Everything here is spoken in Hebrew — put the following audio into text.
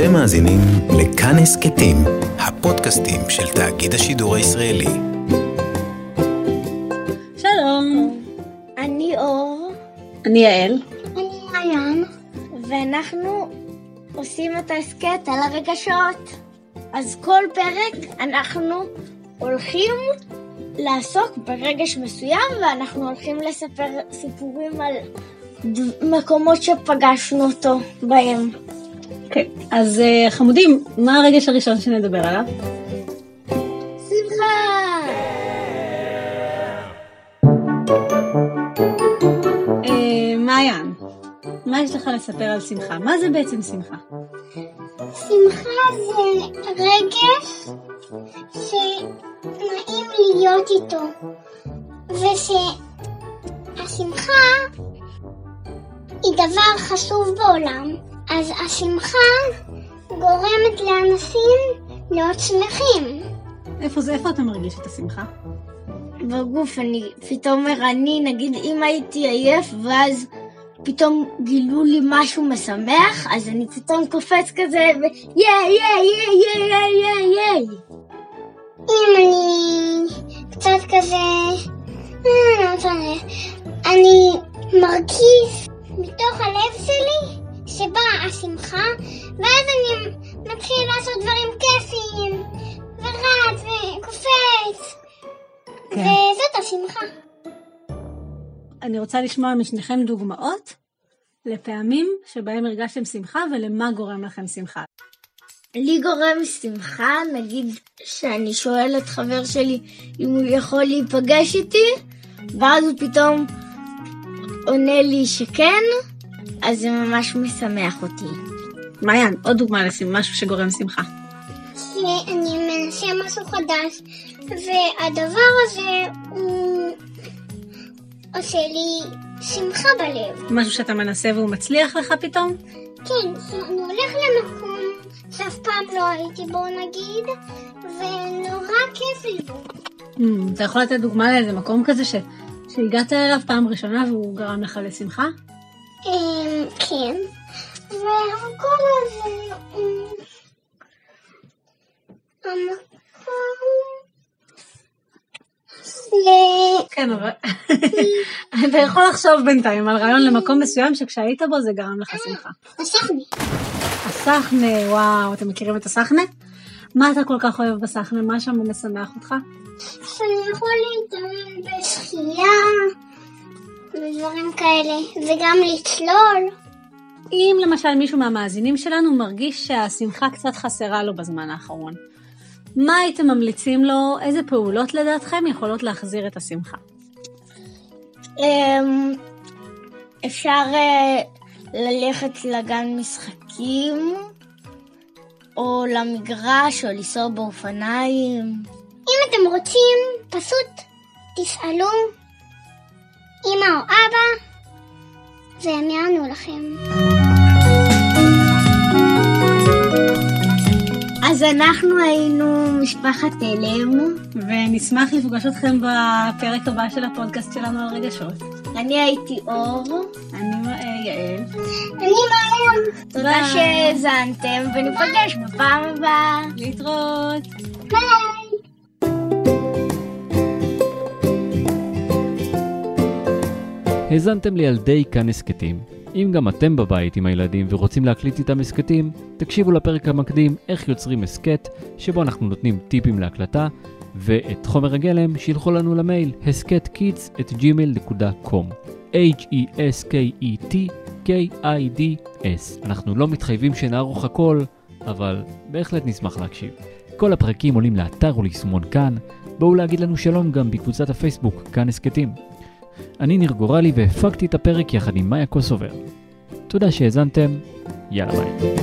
אתם מאזינים לכאן הסכתים, הפודקאסטים של תאגיד השידור הישראלי. שלום, אני אור, אני יעל. אני מעיין, ואנחנו עושים את ההסכת על הרגשות. אז כל פרק אנחנו הולכים לעסוק ברגש מסוים, ואנחנו הולכים לספר סיפורים על מקומות שפגשנו אותו בהם. כן, אז אה, חמודים, מה הרגש הראשון שנדבר עליו? שמחה! אה, מעיין, מה יש לך לספר על שמחה? מה זה בעצם שמחה? שמחה זה רגש שנעים להיות איתו, ושהשמחה היא דבר חשוב בעולם, אז השמחה גורמת לאנשים להיות שמחים. איפה זה, איפה אתה מרגיש את השמחה? בגוף אני פתאום ערני, נגיד אם הייתי עייף ואז פתאום גילו לי משהו משמח, אז אני פתאום קופץ כזה ו... ייי, ייי, ייי, ייי, ייי, ייי. אם אני קצת כזה... אה, לא. אני מרגיש מתוך הלב שלי שבאה השמחה, ואז אני מתחיל לעשות דברים כיפיים, ורץ וקופץ. כן. וזאת השמחה. אני רוצה לשמוע משניכם דוגמאות לפעמים שבהם הרגשתם שמחה ולמה גורם לכם שמחה. לי גורם שמחה, נגיד שאני שואלת חבר שלי אם הוא יכול להיפגש איתי, ואז הוא פתאום עונה לי שכן, אז זה ממש משמח אותי. מעיין, עוד דוגמה למשהו שגורם שמחה. שאני מנסה משהו חדש, והדבר הזה הוא עושה לי שמחה בלב. משהו שאתה מנסה והוא מצליח לך פתאום? כן, אני הולך למקום שאף פעם לא הייתי בו נגיד, ונורא כיף לי בו. Hmm, אתה יכול לתת דוגמה לאיזה מקום כזה ש... שהגעת אליו פעם ראשונה והוא גרם לך לשמחה? כן, והמקום הזה הוא... המקום... כן, אבל אתה יכול לחשוב בינתיים על רעיון למקום מסוים שכשהיית בו זה גרם לך שמחה. הסחנה. הסחנה, וואו, אתם מכירים את הסחנה? מה אתה כל כך אוהב בסחנה? מה שם משמח אותך? שאני יכול להתאמן ודברים כאלה, וגם לצלול. אם למשל מישהו מהמאזינים שלנו מרגיש שהשמחה קצת חסרה לו בזמן האחרון, מה הייתם ממליצים לו? איזה פעולות לדעתכם יכולות להחזיר את השמחה? אמ, אפשר אה, ללכת לגן משחקים, או למגרש, או לנסוע באופניים. אם אתם רוצים, פשוט תשאלו אמא או אבא, והם יענו לכם. אז אנחנו היינו משפחת תלם. ונשמח לפגוש אתכם בפרק הבא של הפודקאסט שלנו על רגשות. אני הייתי אור. אני אה, יעל. אני מעיין. תודה שהאזנתם, וניפגש בפעם הבאה. להתראות. ביי. האזנתם לילדי כאן הסכתים. אם גם אתם בבית עם הילדים ורוצים להקליט איתם הסכתים, תקשיבו לפרק המקדים איך יוצרים הסכת, שבו אנחנו נותנים טיפים להקלטה, ואת חומר הגלם שילחו לנו למייל הסכתkids את H-E-S-K-E-T-K-I-D-S אנחנו לא מתחייבים שנערוך הכל, אבל בהחלט נשמח להקשיב. כל הפרקים עולים לאתר וליישומון כאן, בואו להגיד לנו שלום גם בקבוצת הפייסבוק כאן הסכתים. אני ניר גורלי והפקתי את הפרק יחד עם מאיה קוסובר. תודה שהאזנתם, יאללה ביי.